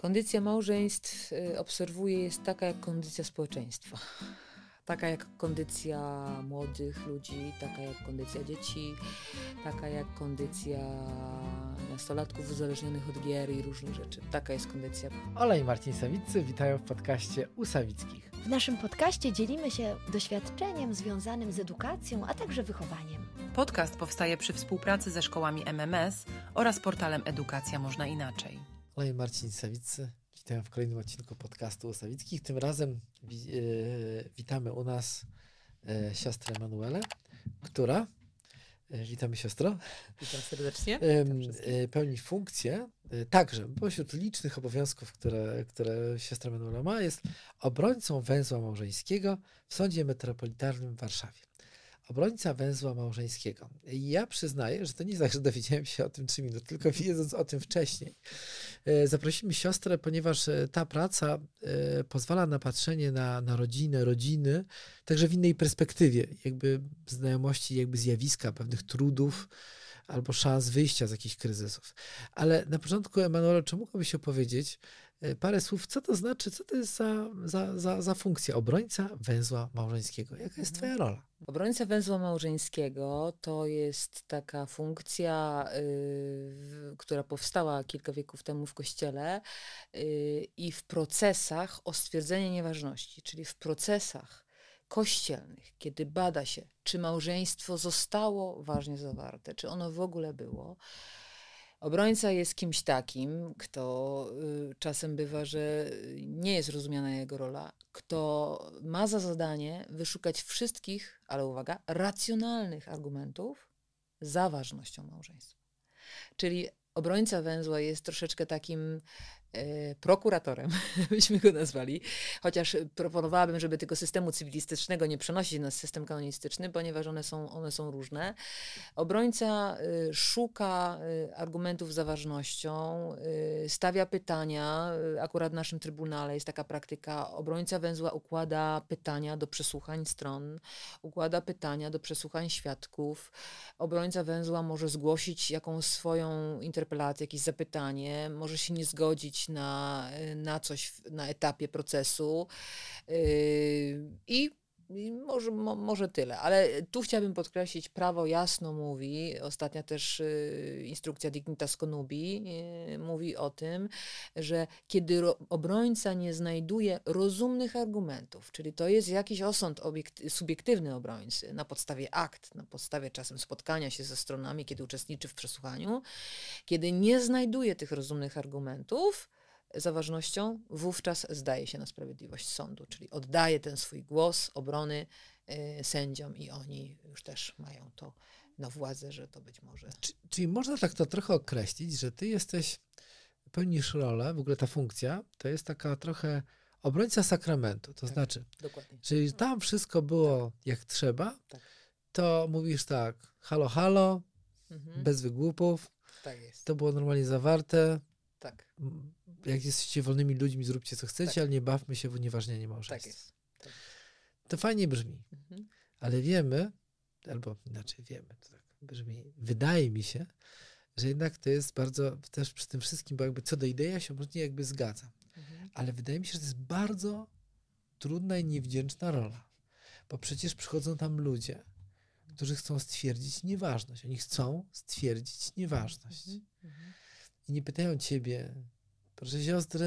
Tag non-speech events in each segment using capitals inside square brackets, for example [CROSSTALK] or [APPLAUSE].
Kondycja małżeństw y, obserwuję jest taka jak kondycja społeczeństwa. Taka jak kondycja młodych ludzi, taka jak kondycja dzieci, taka jak kondycja nastolatków uzależnionych od gier i różnych rzeczy. Taka jest kondycja. Ola i Marcin Sawiccy witają w podcaście u Sawickich. W naszym podcaście dzielimy się doświadczeniem związanym z edukacją, a także wychowaniem. Podcast powstaje przy współpracy ze szkołami MMS oraz portalem Edukacja Można Inaczej. I Marcin Sawiccy witają w kolejnym odcinku podcastu u Sawickich. Tym razem wi- e, witamy u nas e, siostrę Emanuelę, która, e, witamy siostro, Witam serdecznie. pełni funkcję, także pośród licznych obowiązków, które, które siostra Manuela ma, jest obrońcą węzła małżeńskiego w Sądzie Metropolitarnym w Warszawie. Obrońca węzła małżeńskiego. Ja przyznaję, że to nie jest tak, że dowiedziałem się o tym trzy minuty, tylko [LAUGHS] wiedząc o tym wcześniej. E, Zaprosimy siostrę, ponieważ e, ta praca e, pozwala na patrzenie na, na rodzinę, rodziny, także w innej perspektywie, jakby znajomości, jakby zjawiska, pewnych trudów, albo szans wyjścia z jakichś kryzysów. Ale na początku, Emanuela, czy mogłabyś opowiedzieć parę słów, co to znaczy, co to jest za, za, za, za funkcja obrońca węzła małżeńskiego? Jaka jest twoja rola? Obrońca węzła małżeńskiego to jest taka funkcja, y, która powstała kilka wieków temu w kościele y, i w procesach o stwierdzenie nieważności, czyli w procesach kościelnych, kiedy bada się, czy małżeństwo zostało ważnie zawarte, czy ono w ogóle było. Obrońca jest kimś takim, kto y, czasem bywa, że nie jest rozumiana jego rola, kto ma za zadanie wyszukać wszystkich, ale uwaga, racjonalnych argumentów za ważnością małżeństwa. Czyli obrońca węzła jest troszeczkę takim prokuratorem, [LAUGHS] byśmy go nazwali, chociaż proponowałabym, żeby tego systemu cywilistycznego nie przenosić na system kanonistyczny, ponieważ one są, one są różne. Obrońca y, szuka y, argumentów za ważnością, stawia pytania. Akurat w naszym trybunale jest taka praktyka. Obrońca węzła układa pytania do przesłuchań stron, układa pytania do przesłuchań świadków. Obrońca węzła może zgłosić jakąś swoją interpelację, jakieś zapytanie, może się nie zgodzić na, y, na coś na etapie procesu. y, i może, mo, może tyle, ale tu chciałabym podkreślić, prawo jasno mówi, ostatnia też y, instrukcja Dignitas Conubi y, mówi o tym, że kiedy ro, obrońca nie znajduje rozumnych argumentów, czyli to jest jakiś osąd obiekt, subiektywny obrońcy na podstawie akt, na podstawie czasem spotkania się ze stronami, kiedy uczestniczy w przesłuchaniu, kiedy nie znajduje tych rozumnych argumentów, za ważnością, wówczas zdaje się na sprawiedliwość sądu, czyli oddaje ten swój głos obrony y, sędziom i oni już też mają to na władzę, że to być może. Czy, czyli można tak to trochę określić, że ty jesteś, pełnisz rolę, w ogóle ta funkcja, to jest taka trochę obrońca sakramentu, to Tak. znaczy, Dokładnie. Jeżeli tam wszystko było jak trzeba, Tak. to mówisz tak, halo, halo, Mhm. bez wygłupów, Tak jest. to było normalnie zawarte. Tak, Jak jesteście wolnymi ludźmi, zróbcie co chcecie, Tak. ale nie bawmy się w unieważnianie tak małżeństwa. jest. To fajnie brzmi, Mhm. ale wiemy, albo inaczej wiemy, to tak brzmi, wydaje mi się, że jednak to jest bardzo, też przy tym wszystkim, bo jakby co do idei ja się absolutnie jakby zgadzam, Mhm. ale wydaje mi się, że to jest bardzo trudna i niewdzięczna rola, bo przecież przychodzą tam ludzie, którzy chcą stwierdzić nieważność. Oni chcą stwierdzić nieważność. Mhm. Mhm. I nie pytają ciebie, proszę siostry,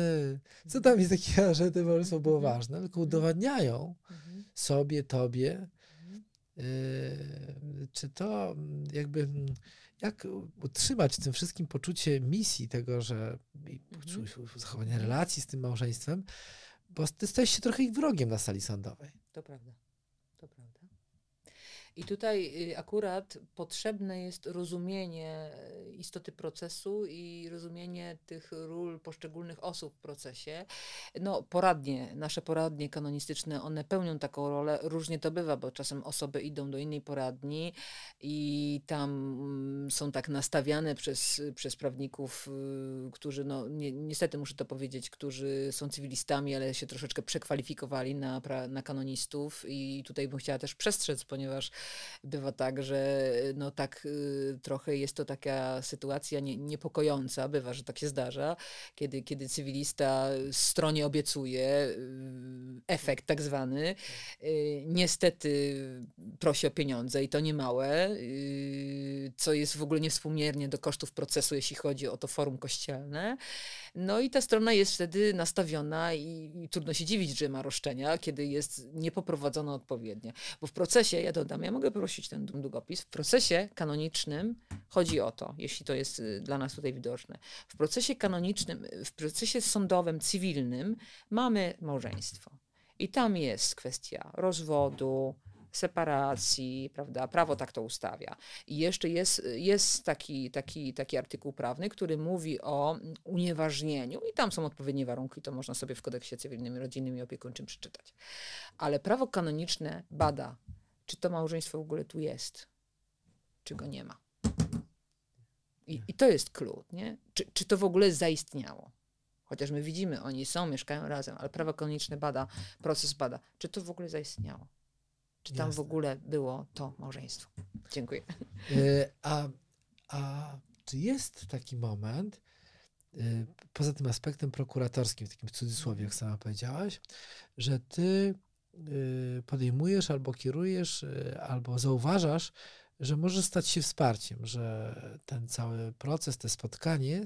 co tam jest takiego, [LAUGHS] że to małżeństwo było Mhm. ważne, tylko udowadniają Mhm. sobie, tobie, Mhm. yy, czy to mm, jakby, mm, jak utrzymać w tym wszystkim poczucie misji tego, że Mhm. zachowania relacji z tym małżeństwem, bo ty stajesz się trochę ich wrogiem na sali sądowej. To prawda. I tutaj y, akurat potrzebne jest rozumienie y, istoty procesu i rozumienie tych ról poszczególnych osób w procesie. No, poradnie, nasze poradnie kanonistyczne, one pełnią taką rolę. Różnie to bywa, bo czasem osoby idą do innej poradni i tam mm, są tak nastawiane przez, przez prawników, y, którzy, no, ni niestety muszę to powiedzieć, którzy są cywilistami, ale się troszeczkę przekwalifikowali na, na kanonistów i tutaj bym chciała też przestrzec, ponieważ bywa tak, że no tak y, trochę jest to taka sytuacja nie, niepokojąca, bywa, że tak się zdarza, kiedy, kiedy cywilista stronie obiecuje y, efekt tak zwany, y, niestety prosi o pieniądze i to nie małe, y, co jest w ogóle niewspółmiernie do kosztów procesu, jeśli chodzi o to forum kościelne. No i ta strona jest wtedy nastawiona i, i trudno się dziwić, że ma roszczenia, kiedy jest niepoprowadzona odpowiednio. Bo w procesie, ja dodam, ja mogę prosić ten długopis, w procesie kanonicznym chodzi o to, jeśli to jest y, dla nas tutaj widoczne. W procesie kanonicznym, w procesie sądowym, cywilnym mamy małżeństwo. I tam jest kwestia rozwodu, separacji, prawda? Prawo tak to ustawia. I jeszcze jest, jest taki, taki, taki artykuł prawny, który mówi o unieważnieniu i tam są odpowiednie warunki, to można sobie w kodeksie cywilnym, rodzinnym i opiekuńczym przeczytać. Ale prawo kanoniczne bada, czy to małżeństwo w ogóle tu jest, czy go nie ma. I, i to jest klucz, nie? Czy, czy to w ogóle zaistniało? Chociaż my widzimy, oni są, mieszkają razem, ale prawo kanoniczne bada, proces bada, czy to w ogóle zaistniało. Czy tam w Jasne. ogóle było to małżeństwo? Dziękuję. Y, A, a czy jest taki moment, y, poza tym aspektem prokuratorskim, w takim cudzysłowie, jak sama powiedziałaś, że ty y, podejmujesz albo kierujesz, albo zauważasz, że może stać się wsparciem, że ten cały proces, te spotkanie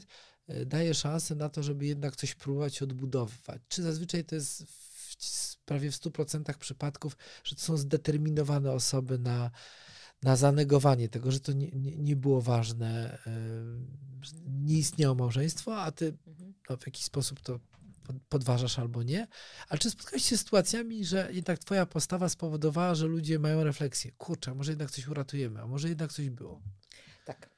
daje szansę na to, żeby jednak coś próbować odbudowywać. Czy zazwyczaj to jest w, w prawie w 100% przypadków, że to są zdeterminowane osoby na, na zanegowanie tego, że to nie, nie, nie było ważne, nie istniało małżeństwo, a ty Mhm. no, w jakiś sposób to pod- podważasz albo nie. Ale czy spotkałeś się z sytuacjami, że jednak twoja postawa spowodowała, że ludzie mają refleksję? Kurczę, może jednak coś uratujemy, a może jednak coś było? Tak.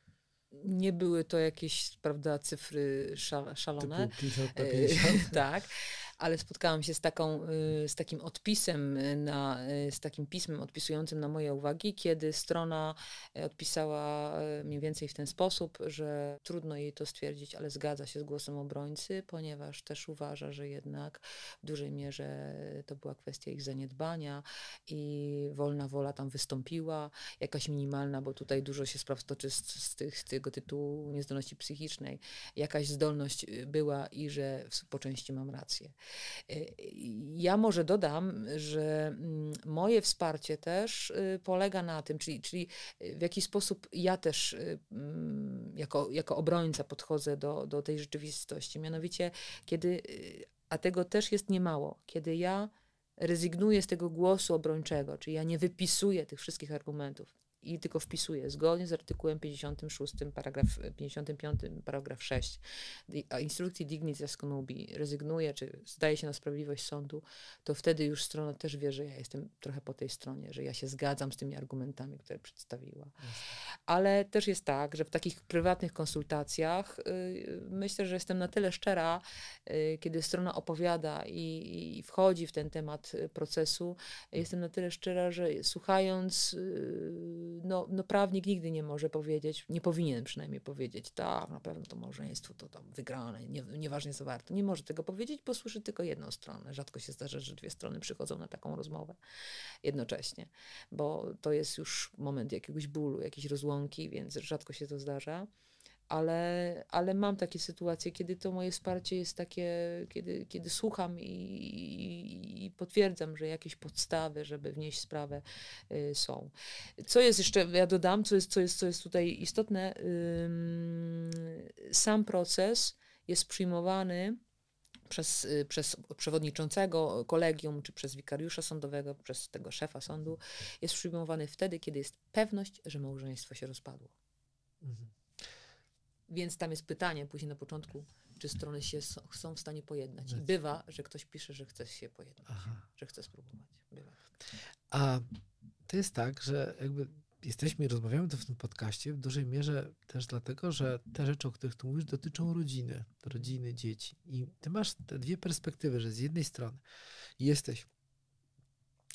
Nie były to jakieś, prawda, cyfry szal, szalone. Typu 50 na E, 50? [LAUGHS] tak, ale spotkałam się z, taką, y, z takim odpisem, y, na, y, z takim pismem odpisującym na moje uwagi, kiedy strona odpisała mniej więcej w ten sposób, że trudno jej to stwierdzić, ale zgadza się z głosem obrońcy, ponieważ też uważa, że jednak w dużej mierze to była kwestia ich zaniedbania i wolna wola tam wystąpiła, jakaś minimalna, bo tutaj dużo się spraw toczy z, z, tych, z tego tytułu niezdolności psychicznej, jakaś zdolność była i że w- po części mam rację. Y, Ja może dodam, że mm, moje wsparcie też y, polega na tym, czyli, czyli y, w jaki sposób ja też mm, jako, jako obrońca podchodzę do, do tej rzeczywistości. Mianowicie, kiedy, a tego też jest niemało, kiedy ja rezygnuję z tego głosu obrończego, czyli ja nie wypisuję tych wszystkich argumentów i tylko wpisuję zgodnie z artykułem 56, paragraf 55, paragraf 6 di- a instrukcji Dignitas Conubi rezygnuje, czy zdaje się na sprawiedliwość sądu, to wtedy już strona też wie, że ja jestem trochę po tej stronie, że ja się zgadzam z tymi argumentami, które przedstawiła. Ale też jest tak, że w takich prywatnych konsultacjach y, myślę, że jestem na tyle szczera, y, kiedy strona opowiada i, i wchodzi w ten temat procesu, jestem na tyle szczera, że słuchając, y, no, no prawnik nigdy nie może powiedzieć, nie powinien przynajmniej powiedzieć, tak, na pewno to małżeństwo to tam wygrane, nie, nieważnie co warto. Nie może tego powiedzieć, bo słyszy tylko jedną stronę. Rzadko się zdarza, że dwie strony przychodzą na taką rozmowę jednocześnie, bo to jest już moment jakiegoś bólu, jakiejś rozłąki, więc rzadko się to zdarza. Ale, ale mam takie sytuacje, kiedy to moje wsparcie jest takie, kiedy, kiedy słucham i, i, i potwierdzam, że jakieś podstawy, żeby wnieść sprawę, y, są. Co jest jeszcze, ja dodam, co jest, co jest, co jest tutaj istotne, sam proces jest przyjmowany przez, y, przez przewodniczącego kolegium, czy przez wikariusza sądowego, przez tego szefa sądu, jest przyjmowany wtedy, kiedy jest pewność, że małżeństwo się rozpadło. Mhm. Więc tam jest pytanie później na początku, czy strony się s- są w stanie pojednać. I bywa, że ktoś pisze, że chce się pojednać, Aha. że chce spróbować. Bywa. A to jest tak, że jakby jesteśmy i rozmawiamy to w tym podcaście w dużej mierze też dlatego, że te rzeczy, o których tu mówisz, dotyczą rodziny, rodziny, dzieci. I ty masz te dwie perspektywy, że z jednej strony jesteś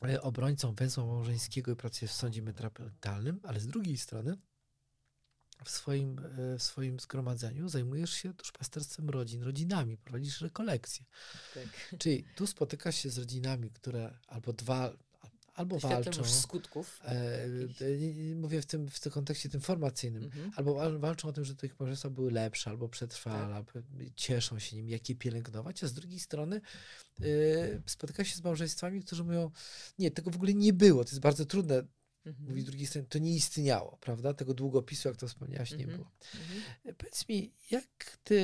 e, obrońcą węzła małżeńskiego i pracujesz w sądzie metropolitalnym, ale z drugiej strony w swoim, e, w swoim zgromadzeniu zajmujesz się duszpasterstwem rodzin, rodzinami, prowadzisz rekolekcje. Tak. Czyli tu spotykasz się z rodzinami, które albo dwa, albo walczą. skutków. E, e, mówię w tym, w tym kontekście tym formacyjnym. Mhm. Albo wal- walczą o tym, że te ich małżeństwa były lepsze, albo przetrwale, Tak. albo cieszą się nim, jak je pielęgnować, a z drugiej strony y, spotyka się z małżeństwami, którzy mówią, nie, tego w ogóle nie było, to jest bardzo trudne, Mhm. mówi z drugiej strony, to nie istniało, prawda? Tego długopisu, jak to wspomniałaś, nie Mhm. było. Mhm. Powiedz mi, jak ty,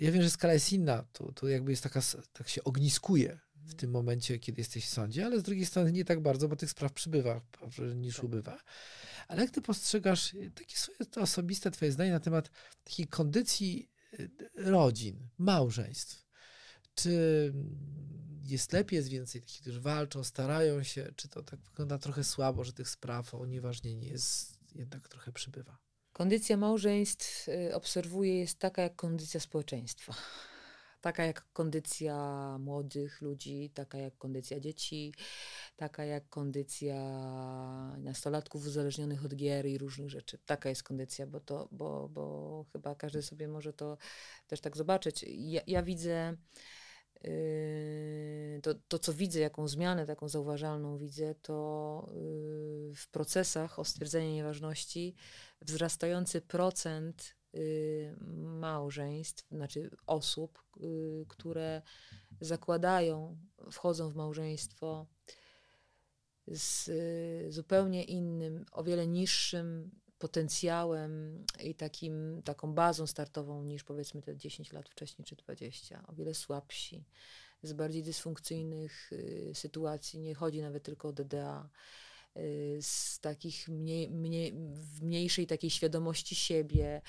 ja wiem, że skala jest inna, tu, tu jakby jest taka, tak się ogniskuje w tym momencie, kiedy jesteś w sądzie, ale z drugiej strony nie tak bardzo, bo tych spraw przybywa niż Tak. ubywa. Ale jak ty postrzegasz y, takie swoje to osobiste twoje zdanie na temat takiej kondycji y, rodzin, małżeństw? Czy jest lepiej, jest więcej takich, którzy walczą, starają się, czy to tak wygląda trochę słabo, że tych spraw o unieważnienie jest jednak trochę przybywa? Kondycja małżeństw y, obserwuję jest taka jak kondycja społeczeństwa. Taka jak kondycja młodych ludzi, taka jak kondycja dzieci, taka jak kondycja nastolatków uzależnionych od gier i różnych rzeczy. Taka jest kondycja, bo, to, bo, bo chyba każdy sobie może to też tak zobaczyć. Ja, ja widzę to, to, co widzę, jaką zmianę taką zauważalną widzę, to yy, w procesach o stwierdzenie nieważności wzrastający procent y, małżeństw, znaczy osób, y, które zakładają, wchodzą w małżeństwo z y, zupełnie innym, o wiele niższym potencjałem i takim, taką bazą startową niż powiedzmy te 10 lat wcześniej czy 20. O wiele słabsi, z bardziej dysfunkcyjnych y, sytuacji. Nie chodzi nawet tylko o DDA z takich mniej, mniej, w mniejszej takiej świadomości siebie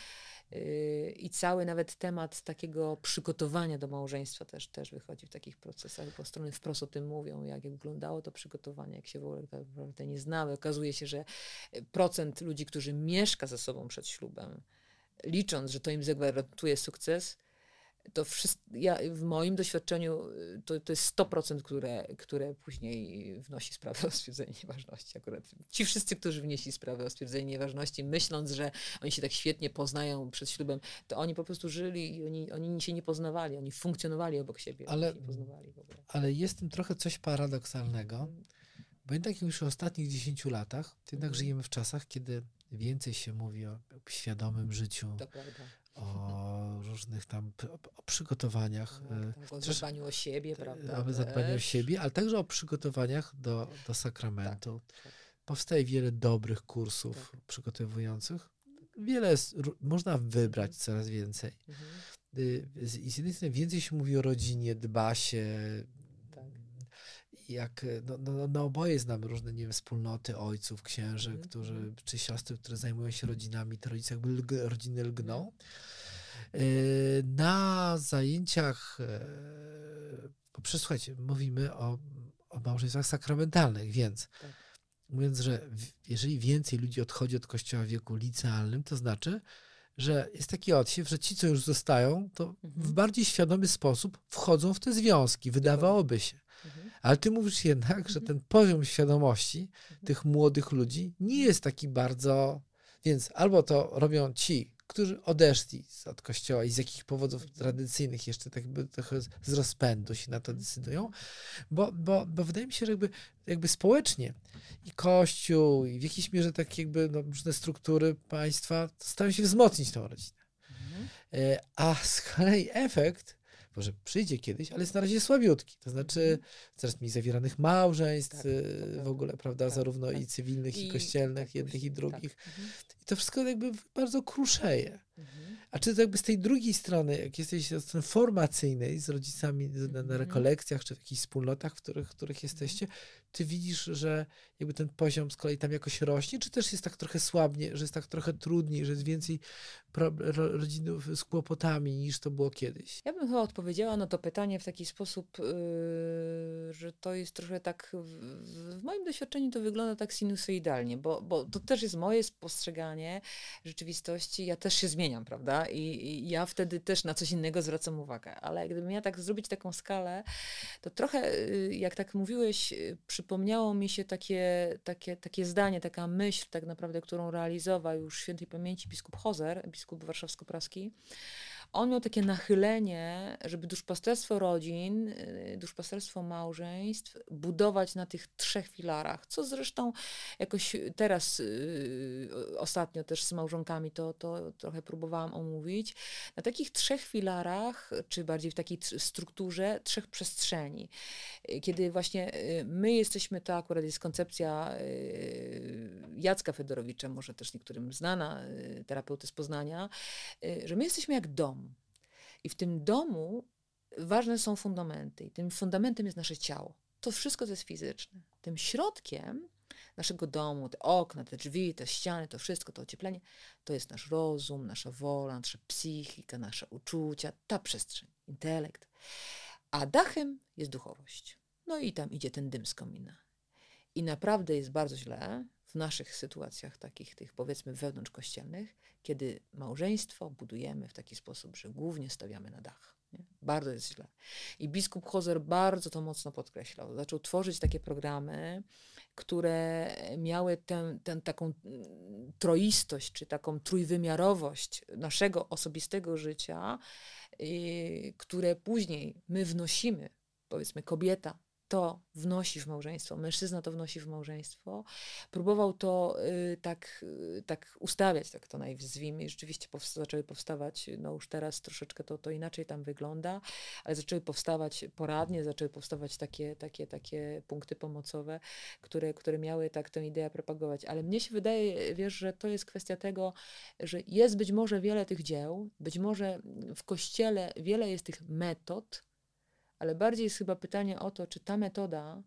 y, i cały nawet temat takiego przygotowania do małżeństwa też, też wychodzi w takich procesach, bo strony wprost o tym mówią, jak wyglądało to przygotowanie, jak się w ogóle naprawdę nie znały. Okazuje się, że procent ludzi, którzy mieszka ze sobą przed ślubem, licząc, że to im zagwarantuje sukces, to wszystko, ja, w moim doświadczeniu y, to, to jest 100%, które, które później wnosi sprawę o stwierdzenie nieważności. Akurat ci wszyscy, którzy wnieśli sprawę o stwierdzenie nieważności, myśląc, że oni się tak świetnie poznają przed ślubem, to oni po prostu żyli i oni, oni się nie poznawali, oni funkcjonowali obok siebie, Ale-. Ale jest w tym trochę coś paradoksalnego, bo jednak już w ostatnich 10 latach, to jednak Mhm. żyjemy w czasach, kiedy więcej się mówi o świadomym życiu, o różnych tam o przygotowaniach, e, Tak, o chociaż- zadbaniu o siebie, prawda? o zadbaniu o siebie, ale także o przygotowaniach do, do sakramentu. tak. Powstaje wiele dobrych kursów Tak. przygotowujących. Wiele jest, można wybrać Mhm. coraz więcej. Mhm. Y, z- I z jednej strony więcej się mówi o rodzinie, dba się. Tak. Jak, e, no, no, no oboje znamy różne, nie wiem, wspólnoty ojców, księży, Mhm, którzy, mhm. czy siostry, które zajmują się rodzinami, te rodzice jakby lg, rodziny lgną. Mhm. Y, Na zajęciach, e, przesłuchajcie, mówimy o, o małżeństwach sakramentalnych, więc Tak. mówiąc, że jeżeli więcej ludzi odchodzi od kościoła w wieku licealnym, to znaczy, że jest taki odsiew, że ci, co już zostają, to w Mhm. bardziej świadomy sposób wchodzą w te związki, wydawałoby się. Mhm. Ale ty mówisz jednak, że ten poziom świadomości tych młodych ludzi nie jest taki bardzo. Więc albo to robią ci, którzy odeszli z- od kościoła i z jakich powodów tradycyjnych jeszcze tak by trochę z- z rozpędu się na to decydują, bo, bo, bo wydaje mi się, że jakby, jakby społecznie i kościół, i w jakiejś mierze tak jakby no, różne struktury państwa starają się wzmocnić tą rodzinę. Mhm. E, A z kolei efekt, może przyjdzie kiedyś, ale jest na razie słabiutki. To znaczy coraz mniej zawieranych małżeństw Mhm. Tak, e, w ogóle, prawda, Tak, zarówno tak. i cywilnych, i, I- kościelnych, jednych i tak. drugich. Mhm. I to wszystko jakby bardzo kruszeje. Mhm. A czy to jakby z tej drugiej strony, jak jesteś od strony formacyjnej z rodzicami na, na Mhm. rekolekcjach, czy w jakichś wspólnotach, w których, w których jesteście, ty widzisz, że jakby ten poziom z kolei tam jakoś rośnie, czy też jest tak trochę słabnie, że jest tak trochę trudniej, że jest więcej pro, ro, rodzinów z kłopotami niż to było kiedyś? Ja bym chyba odpowiedziała na to pytanie w taki sposób, yy, że to jest trochę tak, w, w moim doświadczeniu to wygląda tak sinusoidalnie, bo, bo to też jest moje postrzeganie rzeczywistości. Ja też się zmieniam, prawda? I, I ja wtedy też na coś innego zwracam uwagę. Ale gdybym miała tak zrobić taką skalę, to trochę, yy, jak tak mówiłeś, yy, przypomniało mi się takie, takie, takie zdanie, taka myśl tak naprawdę, którą realizował już świętej pamięci biskup Hozer, biskup warszawsko-praski, on miał takie nachylenie, żeby duszpasterstwo rodzin, y, duszpasterstwo małżeństw budować na tych trzech filarach, co zresztą jakoś teraz yy, ostatnio też z małżonkami to, to trochę próbowałam omówić. Na takich trzech filarach, czy bardziej w takiej strukturze trzech przestrzeni. Kiedy właśnie y, my jesteśmy, to akurat jest koncepcja y, Jacka Fedorowicza, może też niektórym znana, terapeuty z Poznania, że my jesteśmy jak dom. I w tym domu ważne są fundamenty. I tym fundamentem jest nasze ciało. To wszystko jest fizyczne. Tym środkiem naszego domu, te okna, te drzwi, te ściany, to wszystko, to ocieplenie, to jest nasz rozum, nasza wola, nasza psychika, nasze uczucia, ta przestrzeń, intelekt. A dachem jest duchowość. No i tam idzie ten dym z komina. I naprawdę jest bardzo źle w naszych sytuacjach takich, tych powiedzmy wewnątrz kościelnych, kiedy małżeństwo budujemy w taki sposób, że głównie stawiamy na dach. Nie? Bardzo jest źle. I biskup Hozer bardzo to mocno podkreślał. Zaczął tworzyć takie programy, które miały tę, tę taką mm, troistość, czy taką trójwymiarowość naszego osobistego życia, yy, które później my wnosimy, powiedzmy kobieta to wnosi w małżeństwo, mężczyzna to wnosi w małżeństwo. Próbował to y, tak, y, tak ustawiać, tak to najzwijmy. I rzeczywiście powsta zaczęły powstawać, no już teraz troszeczkę to, to inaczej tam wygląda, ale zaczęły powstawać poradnie, zaczęły powstawać takie, takie, takie punkty pomocowe, które, które miały tak tę ideę propagować. Ale mnie się wydaje, wiesz, że to jest kwestia tego, że jest być może wiele tych dzieł, być może w Kościele wiele jest tych metod, ale bardziej jest chyba pytanie o to, czy ta metoda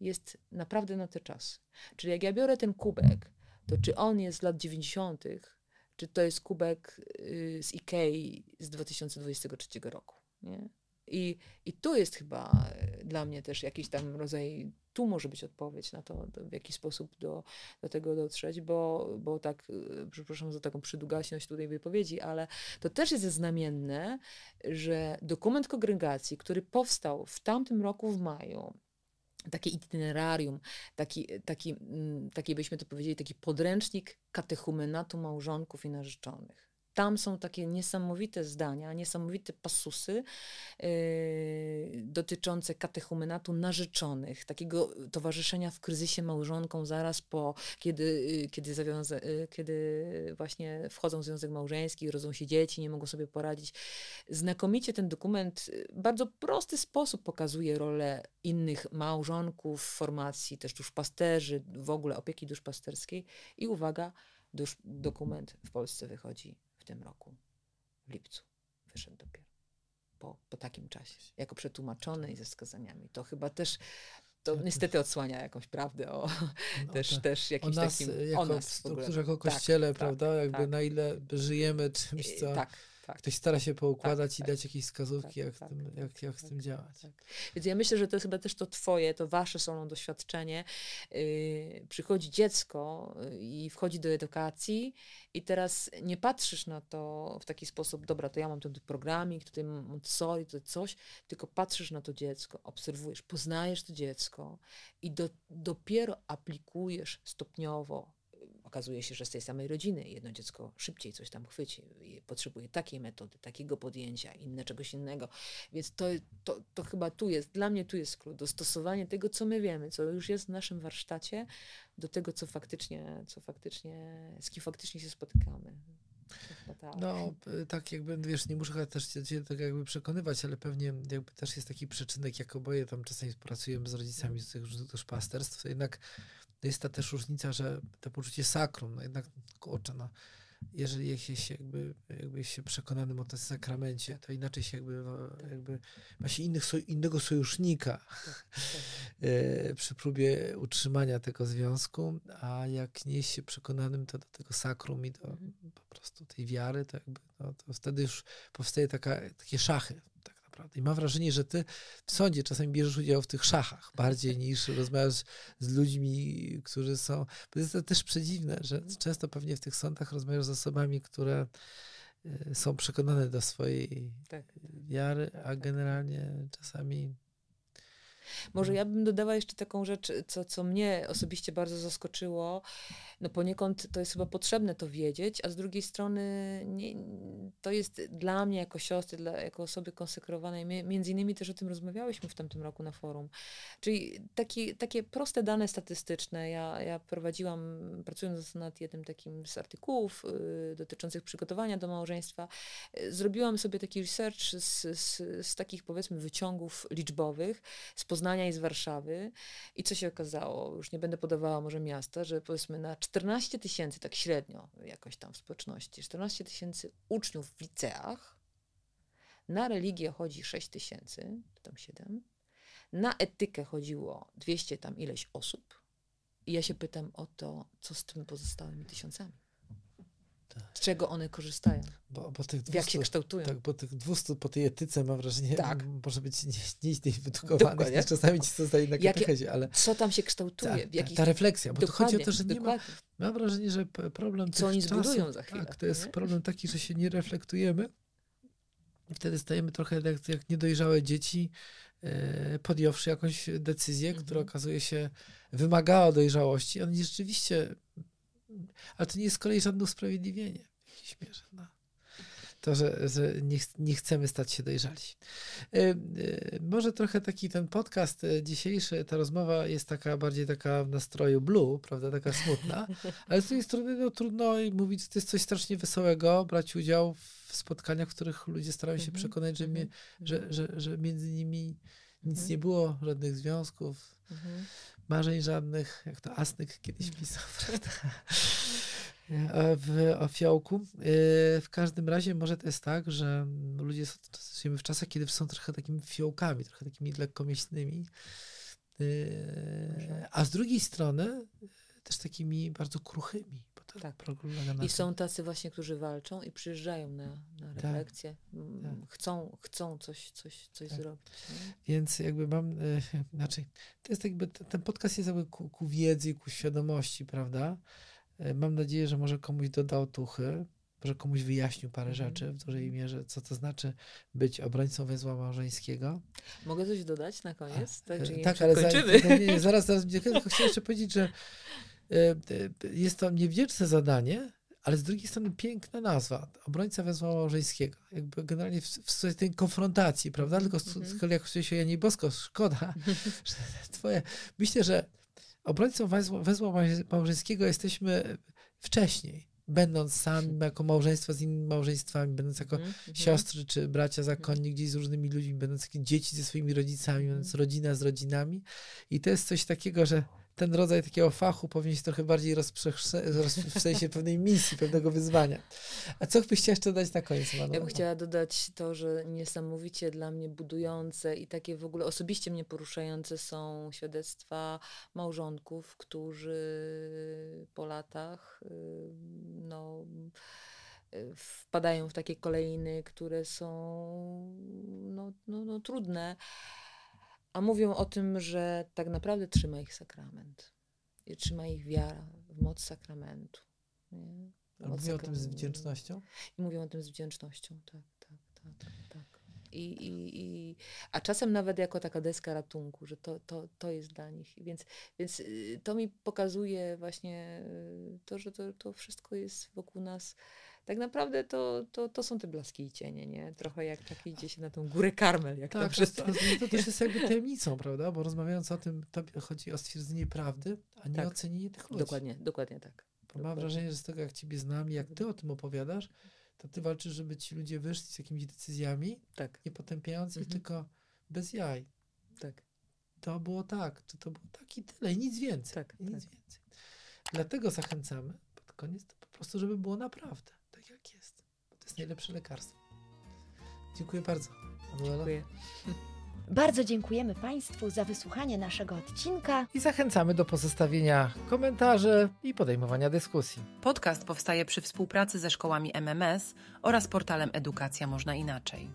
jest naprawdę na te czasy. Czyli jak ja biorę ten kubek, to czy on jest z lat 90., czy to jest kubek y, z Ikei z 2023 roku. Nie? I, I tu jest chyba e, dla mnie też jakiś tam rodzaj, tu może być odpowiedź na to, w jaki sposób do, do tego dotrzeć, bo, bo tak, e, przepraszam za taką przydługaśność tutaj wypowiedzi, ale to też jest znamienne, że dokument kongregacji, który powstał w tamtym roku w maju, takie itinerarium, taki, taki, mm, taki byśmy to powiedzieli, taki podręcznik katechumenatu małżonków i narzeczonych tam są takie niesamowite zdania, niesamowite pasusy yy, dotyczące katechumenatu narzeczonych, takiego towarzyszenia w kryzysie małżonką zaraz po, kiedy, yy, kiedy, zawiąza, yy, kiedy właśnie wchodzą w związek małżeński, rodzą się dzieci, nie mogą sobie poradzić. Znakomicie ten dokument w bardzo prosty sposób pokazuje rolę innych małżonków, formacji, też duszpasterzy, w ogóle opieki duszpasterskiej i uwaga, dusz, dokument w Polsce wychodzi w tym roku, w lipcu. Wyszedł dopiero. Po, po takim czasie. Jako przetłumaczony i ze wskazaniami. To chyba też to niestety odsłania jakąś prawdę o no, [LAUGHS] też, tak. też jakimś o nas, takim jako o nas w strukturze, jako tak, kościele, tak, prawda? Jakby tak. na ile żyjemy czymś, co tak, tak. Ktoś stara się poukładać tak, i dać jakieś wskazówki, jak, tym, jak, jak z tym działać. Więc ja myślę, że to jest chyba też to twoje, to wasze solą doświadczenie. Yy, przychodzi dziecko y, i wchodzi do edukacji i teraz nie patrzysz na to w taki sposób, dobra, to ja mam ten programik, tutaj Montessori, tutaj coś, tylko patrzysz na to dziecko, obserwujesz, poznajesz to dziecko i do, dopiero aplikujesz stopniowo okazuje się, że z tej samej rodziny jedno dziecko szybciej coś tam chwyci, potrzebuje takiej metody, takiego podjęcia, inne czegoś innego. Więc to, to, to chyba tu jest, dla mnie tu jest klucz, dostosowanie tego, co my wiemy, co już jest w naszym warsztacie, do tego, co faktycznie, co faktycznie, z kim faktycznie się spotykamy. Tak. No, tak jakby, wiesz, nie muszę też cię tak jakby przekonywać, ale pewnie jakby też jest taki przyczynek, jak oboje tam czasami pracujemy z rodzicami z tych duszpasterstw, to jednak jest ta też różnica, że to poczucie sakrum, no jednak, kurczę, no, jeżeli jest się jakby, jakby się przekonanym o tym sakramencie, to inaczej się jakby, jakby ma się innych, innego sojusznika tak, [LAUGHS] tak. E, przy próbie utrzymania tego związku, a jak nie jest się przekonanym to do tego sakrum i do mhm. po prostu tej wiary, to jakby, no, to wtedy już powstaje taka, takie szachy, naprawdę. I mam wrażenie, że ty w sądzie czasami bierzesz udział w tych szachach bardziej [LAUGHS] niż rozmawiasz z ludźmi, którzy są. Bo jest to też przedziwne, że często pewnie w tych sądach rozmawiasz z osobami, które e, są przekonane do swojej tak. wiary, a generalnie czasami Może ja bym dodała jeszcze taką rzecz, co, co mnie osobiście bardzo zaskoczyło. No poniekąd to jest chyba potrzebne to wiedzieć, a z drugiej strony nie, to jest dla mnie jako siostry, dla, jako osoby konsekrowanej, między innymi też o tym rozmawiałyśmy w tamtym roku na forum. Czyli taki, takie proste dane statystyczne. Ja, ja prowadziłam, pracując nad jednym takim z artykułów y, dotyczących przygotowania do małżeństwa, y, zrobiłam sobie taki research z, z, z takich powiedzmy wyciągów liczbowych z Poznania i z Warszawy. I co się okazało? Już nie będę podawała może miasta, że powiedzmy na 14 tysięcy, tak średnio jakoś tam w społeczności, 14 tysięcy uczniów w liceach, na religię chodzi 6 tysięcy, tam 7, na etykę chodziło 200 tam ileś osób. I ja się pytam o to, co z tymi pozostałymi tysiącami. Tak. Z czego one korzystają? Bo, bo tych 200, jak się kształtują? Tak, bo tych 200 po tej etyce mam wrażenie, tak. może być nieźle wydukowanych niż czasami ci zostali na katechezie, ale... Co tam się kształtuje? Ta, ta, ta refleksja, bo to chodzi o to, że nie ma... Mam wrażenie, że problem Co oni czasów, zbudują za chwilę. Tak, to jest nie? problem taki, że się nie reflektujemy wtedy stajemy trochę jak, jak niedojrzałe dzieci, e, podjąwszy jakąś decyzję, mhm. która okazuje się wymagała dojrzałości. On rzeczywiście ale to nie jest z kolei żadne usprawiedliwienie w jakiejś mierze. No. To, że, że nie, nie, chcemy stać się dojrzali. E, e, może trochę taki ten podcast e, dzisiejszy, ta rozmowa jest taka bardziej taka w nastroju blue, prawda, taka smutna, ale z drugiej strony no, trudno mówić, to jest coś strasznie wesołego, brać udział w spotkaniach, w których ludzie starają się mhm. przekonać, że, mnie, mhm. że, że, że między nimi nic mhm. nie było, żadnych związków marzeń żadnych, jak to Asnyk kiedyś mhm. pisał, [LAUGHS] prawda? W, o fiołku. Y, w każdym razie może to jest tak, że ludzie żyjemy w czasach, kiedy są trochę takimi fiołkami, trochę takimi lekkomyślnymi, y, a z drugiej strony też takimi bardzo kruchymi. Tak. I są tacy właśnie, którzy walczą i przyjeżdżają na, na tak. refleksję. Tak. Chcą, chcą coś, coś, coś tak. zrobić. Nie? Więc jakby mam, e, [LAUGHS] znaczy, to jest jakby, ten podcast jest jakby ku, ku wiedzy, ku świadomości, prawda? E, mam nadzieję, że może komuś dodał tuchy, że komuś wyjaśnił parę mhm. rzeczy w dużej mierze, co to znaczy być obrońcą węzła małżeńskiego. Mogę coś dodać na koniec? Tak, tak ale za, nie, zaraz, zaraz, tylko chciałem jeszcze powiedzieć, że E, [LAUGHS] jest to niewdzięczne zadanie, ale z drugiej strony piękna nazwa. Obrońca wezwa małżeńskiego. Jakby generalnie w, w tej konfrontacji, prawda? Tylko mm -hmm. z kolei jak się Janie Bosko, szkoda, [LAUGHS] że twoje... Myślę, że obrońcą wezła, wezła małżeńskiego jesteśmy wcześniej będąc sami jako małżeństwo z innymi małżeństwami, będąc jako mm siostry czy bracia zakonni gdzieś z różnymi ludźmi, będąc dzieci ze swoimi rodzicami, będąc rodzina z rodzinami. I to jest coś takiego, że ten rodzaj takiego fachu powinien się trochę bardziej rozprzestrzeniać, w sensie pewnej misji, pewnego wyzwania. A co byś chciała jeszcze dodać na koniec? Ja bym chciała dodać to, że niesamowicie dla mnie budujące i takie w ogóle osobiście mnie poruszające są świadectwa małżonków, którzy po latach no, wpadają w takie kolejny, które są no, no, no trudne a mówią o tym, że tak naprawdę trzyma ich sakrament. I trzyma ich wiara w moc sakramentu. Nie? Moc mówią o tym z wdzięcznością? I mówią o tym z wdzięcznością, tak, tak, tak, tak. tak. I, i, i, a czasem nawet jako taka deska ratunku, że to, to, to jest dla nich. Więc, więc y, to mi pokazuje właśnie y, to, że to, to wszystko jest wokół nas tak naprawdę to, to, to są te blaski i cienie, nie? Trochę jak tak idzie się na tą górę Karmel, jak tak, to, to, to też jest jakby [LAUGHS] tajemnicą, prawda? Bo rozmawiając o tym, to chodzi o stwierdzenie prawdy, a nie tak. ocenienie tych ludzi. Dokładnie, dokładnie tak. Dokładnie. mam wrażenie, że z tego jak ciebie znam i jak ty o tym opowiadasz, to ty walczysz, żeby ci ludzie wyszli z jakimiś decyzjami, tak. nie potępiając mhm. tylko bez jaj. Tak. To było tak, czy to było tak i tyle, i nic więcej. Tak, i nic tak. więcej. Dlatego zachęcamy pod koniec to po prostu, żeby było naprawdę jest najlepsze lekarstwo. Dziękuję bardzo. Dziękuję. [LAUGHS] Bardzo dziękujemy Państwu za wysłuchanie naszego odcinka i zachęcamy do pozostawienia komentarzy i podejmowania dyskusji. Podcast powstaje przy współpracy ze szkołami MMS oraz portalem Edukacja Można Inaczej.